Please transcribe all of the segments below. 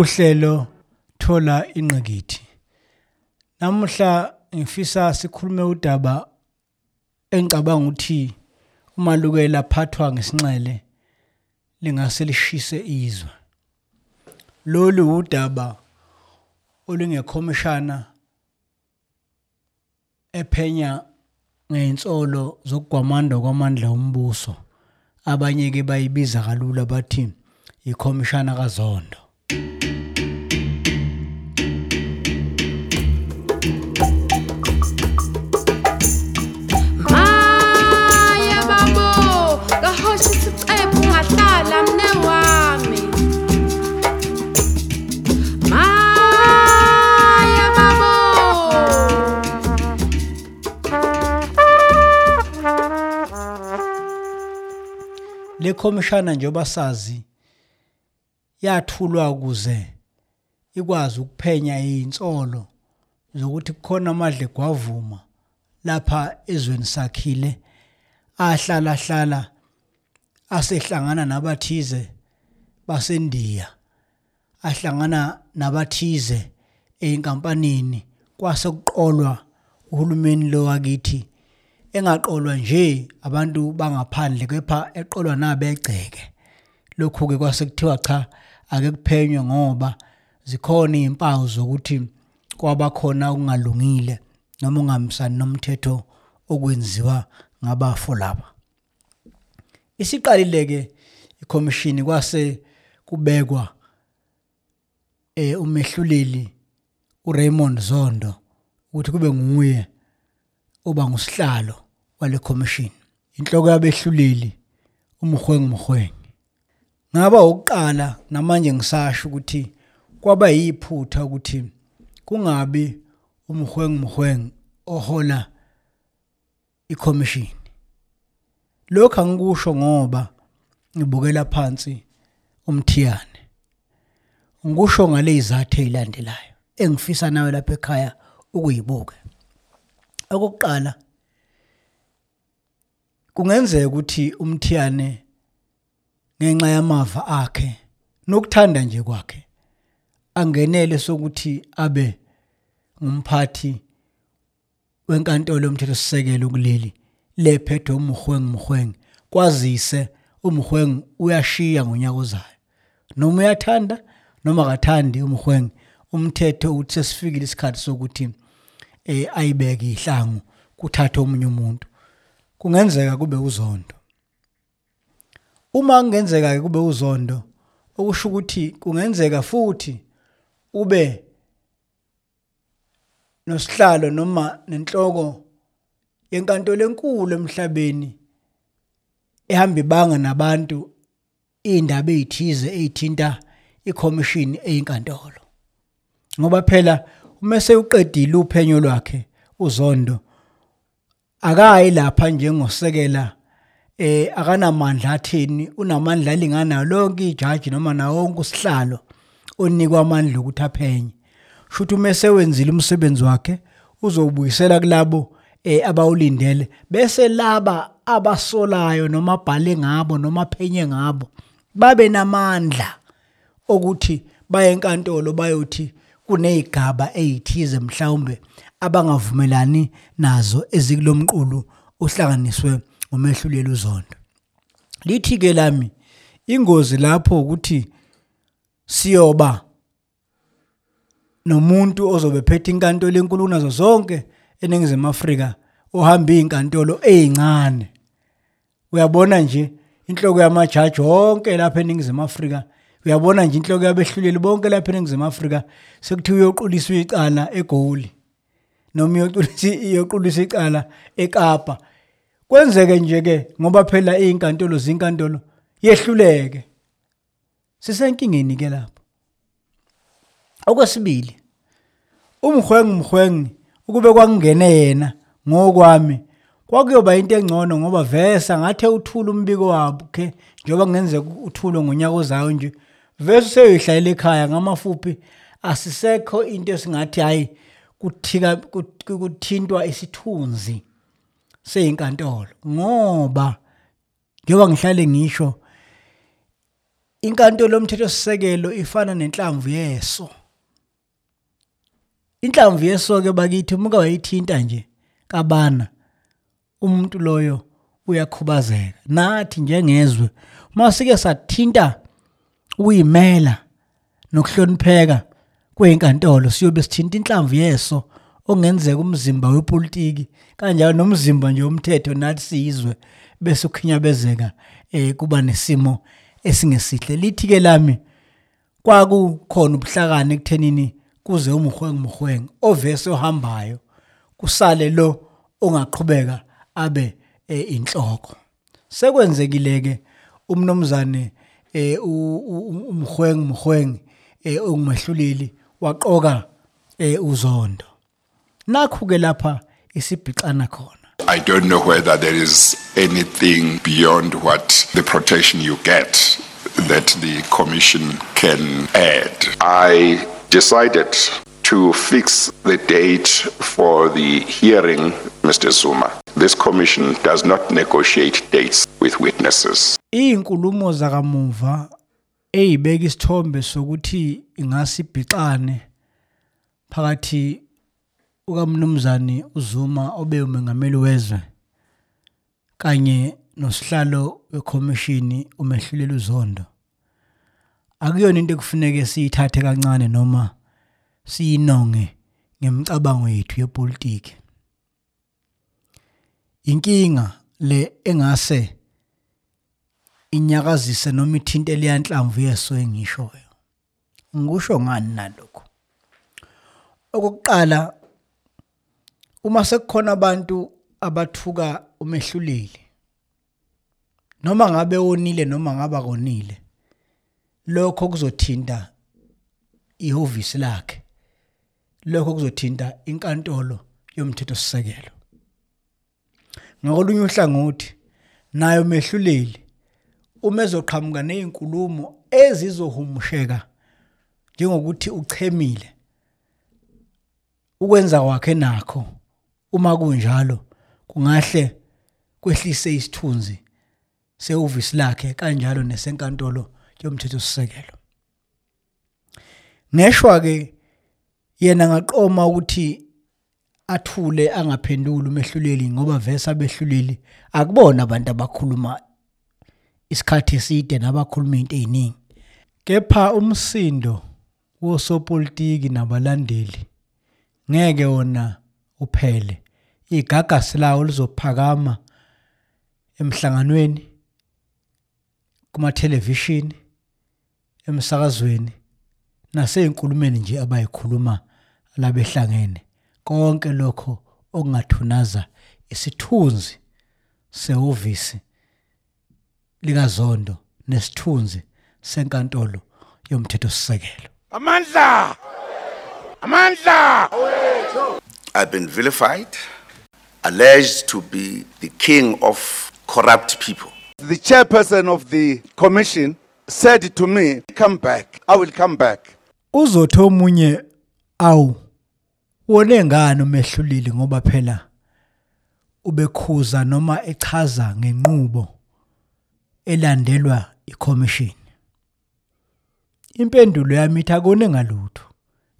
kuhlelo thola ingqikithi. Namuhla ngifisa sikhulume udaba engicabanga ukuthi uma luke laphathwa ngesinxele lingase lishise izwe. Lolu udaba olungekhomishana ephenya ngey'nsolo zokugwamanda kwamandla ombuso. Abanye-ke bayibiza kalula bathi ikhomishana kaZondo. Le khomishana njengoba sazi yathulwa ukuze ikwazi ukuphenya izinsolo zokuthi kukhona amadle gwavuma lapha ezweni sakhile ahlala hlala asehlangana nabathize baseNdiya ahlangana nabathize einkampanini kwase kuqolwa uhulumeni lo wakithi. Engaqolwa nje abantu bangaphandle kepha eqolwa nabegceke lokhu ke kwase kuthiwa cha ake kuphenywe ngoba zikhona izimpawu zokuthi kwabakhona okungalungile noma ungahambisani nomthetho okwenziwa ngabafo laba. Isiqalile ke ikhomishini kwase kubekwa eh umehluleli uRaymond Zondo ukuthi kube nguye oba ngusihlalo wale commission inhloko yabehluleli umhwengi mhwengi ngaba ukuqala namanje ngisasho ukuthi kwaba yiphutha ukuthi kungabi umhwengi mhwengi ohola icommission. Lokho angikusho ngoba ngibukela phansi umthiyane. Ngikusho ngale izathu ezilandelayo engifisa nawe lapha ekhaya ukuyibuka. Okokuqala kungenzeka ukuthi umthiyane ngenxa yamava akhe nokuthanda nje kwakhe angenele sokuthi abe ngumphathi wenkantolo yomthethosisekelo kuleli lephethe umhwengi mhwengi kwazise umhwengi uyashiya ngonyaka ozayo. Noma uyathanda noma akathandi umhwengi umthetho uthi sesifikile isikhathi sokuthi eh ayibeke ihlangu kuthatha omunye umuntu. Kungenzeka kube uzondo. Uma kungenzeka kube uzondo okusho ukuthi kungenzeka futhi ube nosihlalo noma nenhloko yenkantolo enkulu emhlabeni ehamba ibanga nabantu indaba ezithize ezithinta ikhomishini eyinkantolo. Ngoba phela uma sewuqedile uphenyo lwakhe uzondo akayi lapha njengosekela eh akanamandla atheni unamandla alingana lonke ijaji noma nawo wonke usihlalo onikwa amandla ukuthi aphenye. Shuthi uma sewenzile umsebenzi wakhe uzobuyisela kulabo eh abawulindele bese laba abasolayo noma abhale ngabo noma aphenye ngabo babe namandla okuthi baye enkantolo bayothi kunezigaba ezithize mhlawumbe abangavumelani nazo ezikulomqulu ohlanganiswe umehluleli uzondo. Lithi ke lami ingozi lapho ukuthi siyoba nomuntu ozobe phethe inkantolo enkulu nazo zonke eningizimu Afrika ohamba izinkantolo ezincane uyabona nje inhloko yamajaji wonke lapha eningizimu Afrika uyabona nje inhloko yabehluleli bonke lapha eningizimu Afrika sekuthiwa uyoquliswa icala eGoli. Noma iyoqulisa icala eKapa. Kwenzeke nje ke ngoba phela izinkantolo zinkantolo yehluleke. Sisenkingeni ke lapho. Okwesibili umhwengi mhwengi ukube kwakungene yena ngokwami kwakuyoba into engcono ngoba vesa ngathe uthula umbiko wabo ke njengoba kungenzeka uthulo ngonyaka ozayo nje vese seyihlalela ekhaya ngamafuphi asisekho into esingathi hayi kuthika kuthintwa isithunzi seyinkantolo ngoba njengoba ngihlale ngisho inkantolo yomthethosisekelo ifana nenhlamvu yeso. Inhlamvu yeso ke bakithi umuka wayithinta nje kabana umuntu loyo uyakhubazeka. Nathi njengezwe uma sike sathinta uyimela nokuhlonipheka kwezinkantolo siyobe sithinta inhlamvu yeso ongenzeka umzimba wepolitiki kanjalo nomzimba nje womthetho nathi siyizwe bese ukhinyabezeka eh kuba nesimo esingesihle. Lithi ke lami kwakukhona ubuhlakani ekuthenini kuze umuhwengu muhwengu ovese ohambayo kusale lo ongaqhubeka abe eh, inhloko. Sekwenzekile ke umnomzane eh umhwengu muhwengu eh ongumehluleli waqoka eh uzondo nakho ke lapha isibhixana khona I don't know whether there is anything beyond what the protection you get that the commission can add. I decided to fix the date for the hearing, Mr. Zuma. This commission does not negotiate dates with witnesses. izinkulumo zakamuva eyibeka isithombe sokuthi ingasibhixane phakathi ukamnumzane uZuma obe umengameli wezwe kanye nosihlalo wekhomishini umehluleli uzondo. Akuyona into ekufuneke siyithathe kancane noma siyinonge ngemicabango yethu yepolitiki. Inkinga le engase inyakazise noma ithinte leyanhlamvu yeso engishoyo ngisho ngani nalokho okokuqala uma sekukhona abantu abathuka umehluleli noma ngabe wonile noma ngaba konile lokho kuzothinta ihhovisi lakhe. Lokho kuzothinta inkantolo yomthethosisekelo. Ngakolunye uhlangothi nayo mehluleli uma ezoqhamuka nezinkulumo ezizohumusheka njengokuthi uchemile ukwenza kwakhe nakho uma kunjalo kungahle kwehlise isithunzi sehhovisi lakhe kanjalo nesenkantolo yomthethosisekelo. Ngeshwa ke yena ngaqoma ukuthi athule angaphenduli umehluleli ngoba vese abehluleli akubona abantu abakhuluma isikhathi eside nabakhuluma into eziningi kepha umsindo wosopolitiki nabalandeli ngeke wona uphele. Igagasi lawo lizophakama emhlanganweni kuma television emsakazweni naseyinkulumeni nje abayikhuluma labehlangene. Konke lokho okungathunaza isithunzi sehhovisi likaZondo nesithunzi senkantolo yomthethosisekelo Amandla! Amandla! I've been vilified, alleged to be the king of corrupt people. The chairperson of the commission said to me, Come back. I will come back. uzothi omunye awu wone ngani umehlulili ngoba phela ubekhuza noma echaza ngenqubo elandelwa iCommission. Impendulo yami ithi akone ngalutho.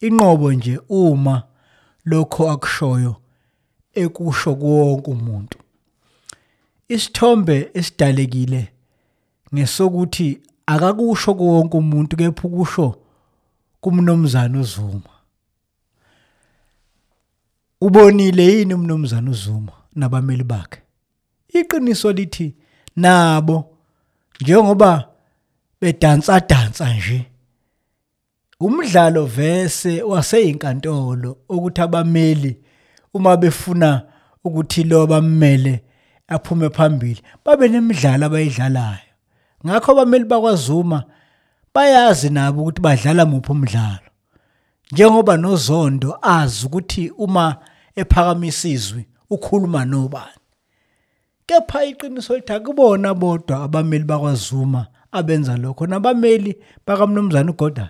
Inqobo nje uma lokho akushoyo ekusho kuwonke umuntu. Isithombe esidalekile ngesokuthi akakusho kuwonke umuntu kepha ukusho kumnomzana uZuma. Ubonile yini umnomzana uZuma nabameli bakhe? Iqiniso lithi nabo njengoba bedansa dansa nje umdlalo vese waseyinkantolo ukuthi abameli uma befuna ukuthi lo bammele aphume phambili babe nemidlalo abayidlalayo. Ngakho abameli bakwaZuma bayazi nabo ukuthi badlala muphi umdlalo. Njengoba nozondo azi ukuthi uma ephakamisa izwi ukhuluma nobani. Kepha iqiniso lithi akubona bodwa abameli bakwaZuma abenza lokho. Nabameli bakamnumzana uGordhan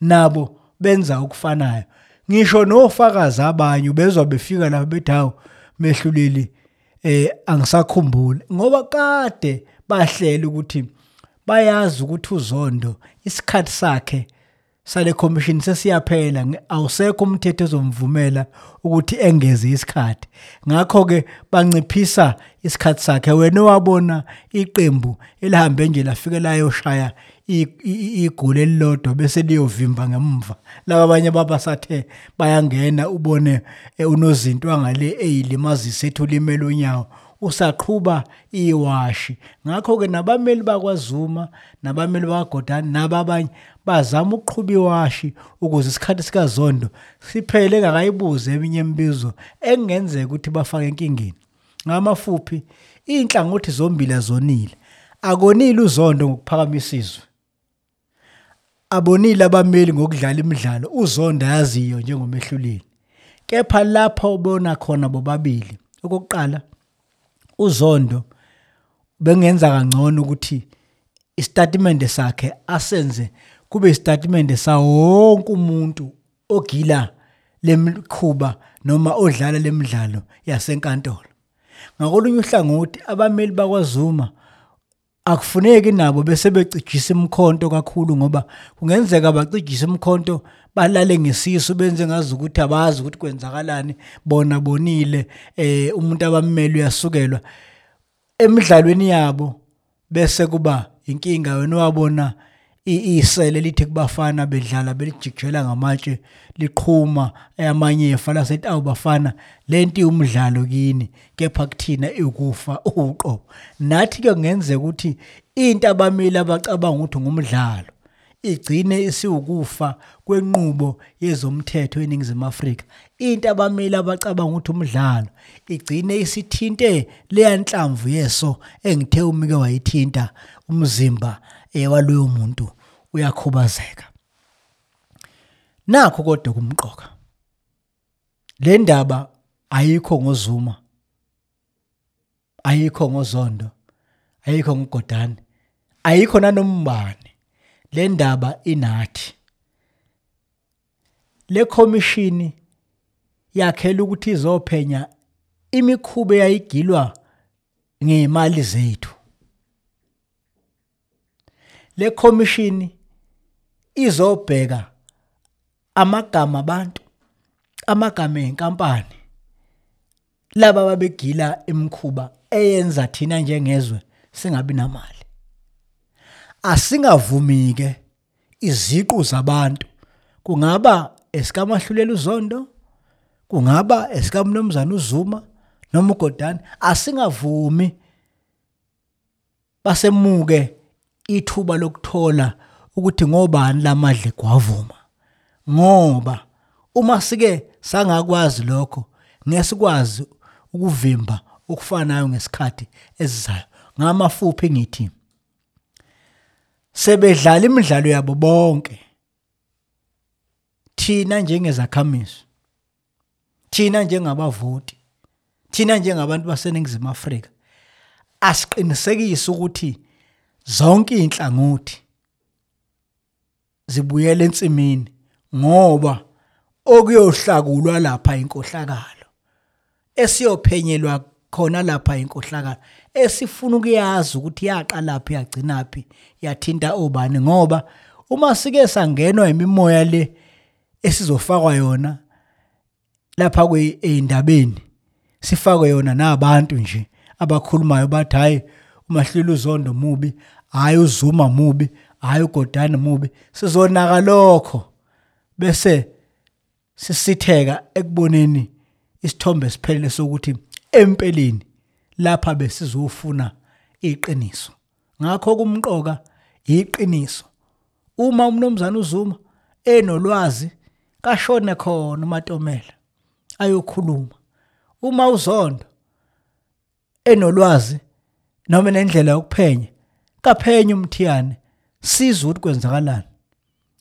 nabo benza okufanayo. Ngisho nofakazi abanye bezwa befika lapha bethi hawu mehluleli eh angisakhumbuli. Ngoba kade bahlela ukuthi bayazi ukuthi uzondo isikhathi sakhe sale commission sesiyaphela awusekho umthetho ozomvumela ukuthi engeze isikhathi. Ngakho ke banciphisa isikhathi sakhe. Wena wabona iqembu elihambe nje lafike layoshaya igoli elilodwa bese liyovimba ngemva. Laba abanye babasathe bayangena ubone eh, unozinto angale eyilimazisa ethi ulimele unyawo. Usaqhuba iwashi. Ngakho-ke nabameli bakwazuma nabameli bakagodani nababanye bazama ukuqhuba iwashi ukuze isikhathi sikazondo siphele engakayibuze eminye imibizo engenzeka ukuthi bafake enkingeni. Ngamafuphi iy'nhlangothi zombili azonile. Akonile uzondo ngokuphakamisa izwe abonile abameli ngokudlala imidlalo uzondo ayaziyo njengomehluleli. Kepha lapha ubona khona bobabili. Okokuqala uzondo bengenza kangcono ukuthi isitatimende sakhe asenze kube isitatimende sawo wonke umuntu ogila lemkhuba noma odlala lemidlalo yasenkantolo. Ngakolunye uhlangothi abameli bakwaZuma akufuneki nabo bese becijisa imkhonto kakhulu ngoba kungenzeka bacijise imkhonto balale ngesisu benze ngazi ukuthi abazi ukuthi kwenzakalani bona bonile eh umuntu abameli uyasukelwa. Emidlalweni yabo bese kuba inkinga wena wabona isele lithi kubafana bedlala belijikijela ngamatshe liqhuma amanye efa lasethi awu bafana lento iwumdlalo kini kepha kuthina ukufa uqobo. Nathi ke kungenzeka ukuthi into abameli abacabanga ukuthi ngumdlalo. Igcine isiwukufa kwenqubo yezomthetho eNingizimu Afrika. Into abameli abacabanga ukuthi umdlalo igcine isithinte leya nhlamvu yeso engithe umike wayithinta umzimba eh, waloyo muntu. Uyakhubazeka. Nakho kodwa kumqoka le ndaba ayikho ngozuma ayikho ngozondo ayikho ngogodani ayikho nanombane. Le ndaba inathi. Le commission yakhela ukuthi izophenya imikhuba eyayigilwa ngemali zethu. Le commission izobheka amagama abantu amagama enkampani laba babegila imkhuba eyenza thina njengezwe singabi namali. Asingavumi ke iziqu zabantu. Kungaba esikamahlulela uzondo kungaba esikamnumzana uzuma noma ugodani asingavumi basemuke ithuba lokuthola ukuthi ngobani lamadle gwavuma. Ngoba uma sike sangakwazi lokho ngesikwazi ukuvimba okufanayo ngesikhathi esizayo. Ngamafuphi ngithi? Sebedlala imidlalo yabo bonke. Thina njengezakhamizi thina njengabavoti thina njengabantu baseningizimu Afrika asiqinisekise ukuthi zonke inhlangothi zibuyele ensimini ngoba okuyohlakulwa lapha inkohlakalo esiyophenyelwa khona lapha inkohlakalo. Esifuna ukuyazi ukuthi yaqalaphi yagcinaphi yathinta obani? Ngoba uma sike sangenwa imimoya le esizofakwa yona lapha kweindabeni sifakwe yona nabantu nje abakhulumayo bathi hayi umahlilo uzondo mubi hayi uzuma mubi hayi ugodani mubi. Sizonaka lokho bese sisitheka ekuboneni isithombe siphelele sokuthi empeleni lapha besizofuna iqiniso. Ngakho kumqoka iqiniso. Uma umnomzana uzuma enolwazi kashone khona umatomela ayokhuluma. Uma uzondo enolwazi noma nendlela yokuphenya kaphenya umthiyane sizwe ukuthi kwenzakalani.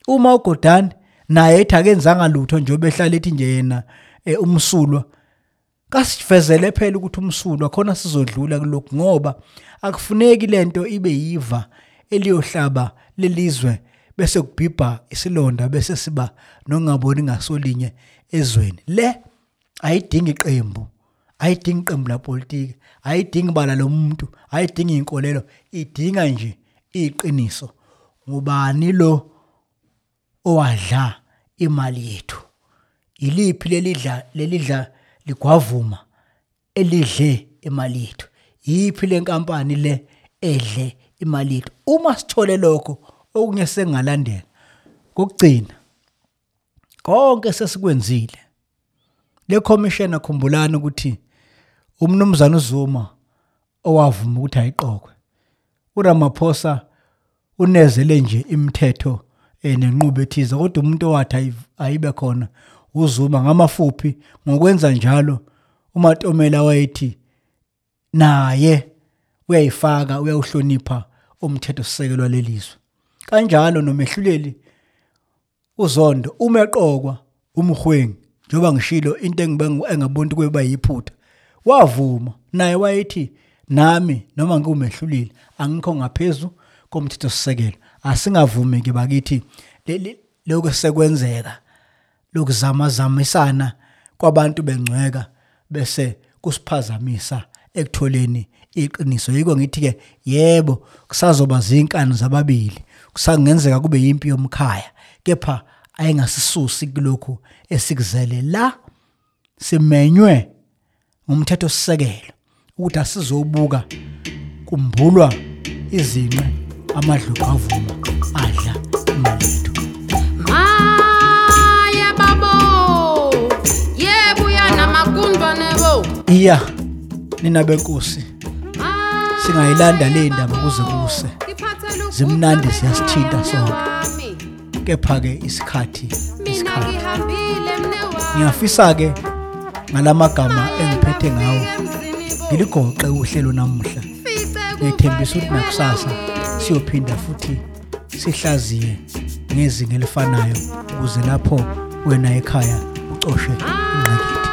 Uma ugodani naye ethi akenzanga lutho njengoba ehlala ethi nje yena eh, umsulwa kasivezele phela ukuthi umsulwa khona sizodlula kulokhu ngoba akufuneki lento ibe yiva eliyohlaba lelizwe bese kubhibha isilonda bese siba nongaboni ngasolinye ezweni. Le ayidingi iqembu ayidingi iqembu la politiki ayidingi bala lomuntu ayidingi inkolelo idinga nje iqiniso ngubani lo owadla imali yethu? Iliphi lelidla lelidla ligwavuma elidle imali yethu. Yipi lenkampani le edle imali yethu? Uma sithole lokho okunye sengalandela kokugcina konke sesikwenzile. Le commissioner khumbulani ukuthi umnumzana uZuma owavuma ukuthi ayiqokwe? uRamaphosa unezele nje imithetho eh, nenqubo ethize kodwa umuntu owathi ayibe khona uZuma ngamafuphi ngokwenza njalo. uMatomela wayethi naye uyayifaka uyawuhlonipha umthetho sisekelo lelizwe kanjalo nomehluleli uzondo uma eqokwa umhwengi njengoba ngishilo into engibe engaboni ukuthi kube yiphutha wavuma. Naye wayethi nami noma ngiwumehluleli angikho ngaphezulu komthetho sisekelo asingavumi ke bakithi lokho sekwenzeka. Lokuzamazamisana kwabantu bengcweka bese kusiphazamisa ekutholeni iqiniso. Yiko ngithi ke yebo kusazoba zinkani zababili. Kusangenzeka kube yimpi yomkhaya kepha ayingasisusi kulokhu esikuzele la simenywe ngumthetho sisekelo ukuthi asizobuka kumbulwa izinqe amadlovu avuma adla imali yethu iya nina benkosi Maye singayilanda le ndaba kuze kuse ngiphathele ukudla Zimnandi ziyasithinta mne sonke. wami. kepha ke isikhathi Mina isikhathi ngihambile mne wami. ngiyafisa ke ngalamagama engiphethe ngawo Emzini bo. ngiligoqe uhlelo namuhla Fice ngiyethembisa ukuthi kuphela nakusasa ibanga. siyophinda futhi sihlaziye ngezinga elifanayo ukuze lapho wena ekhaya ucoshe ingqikithi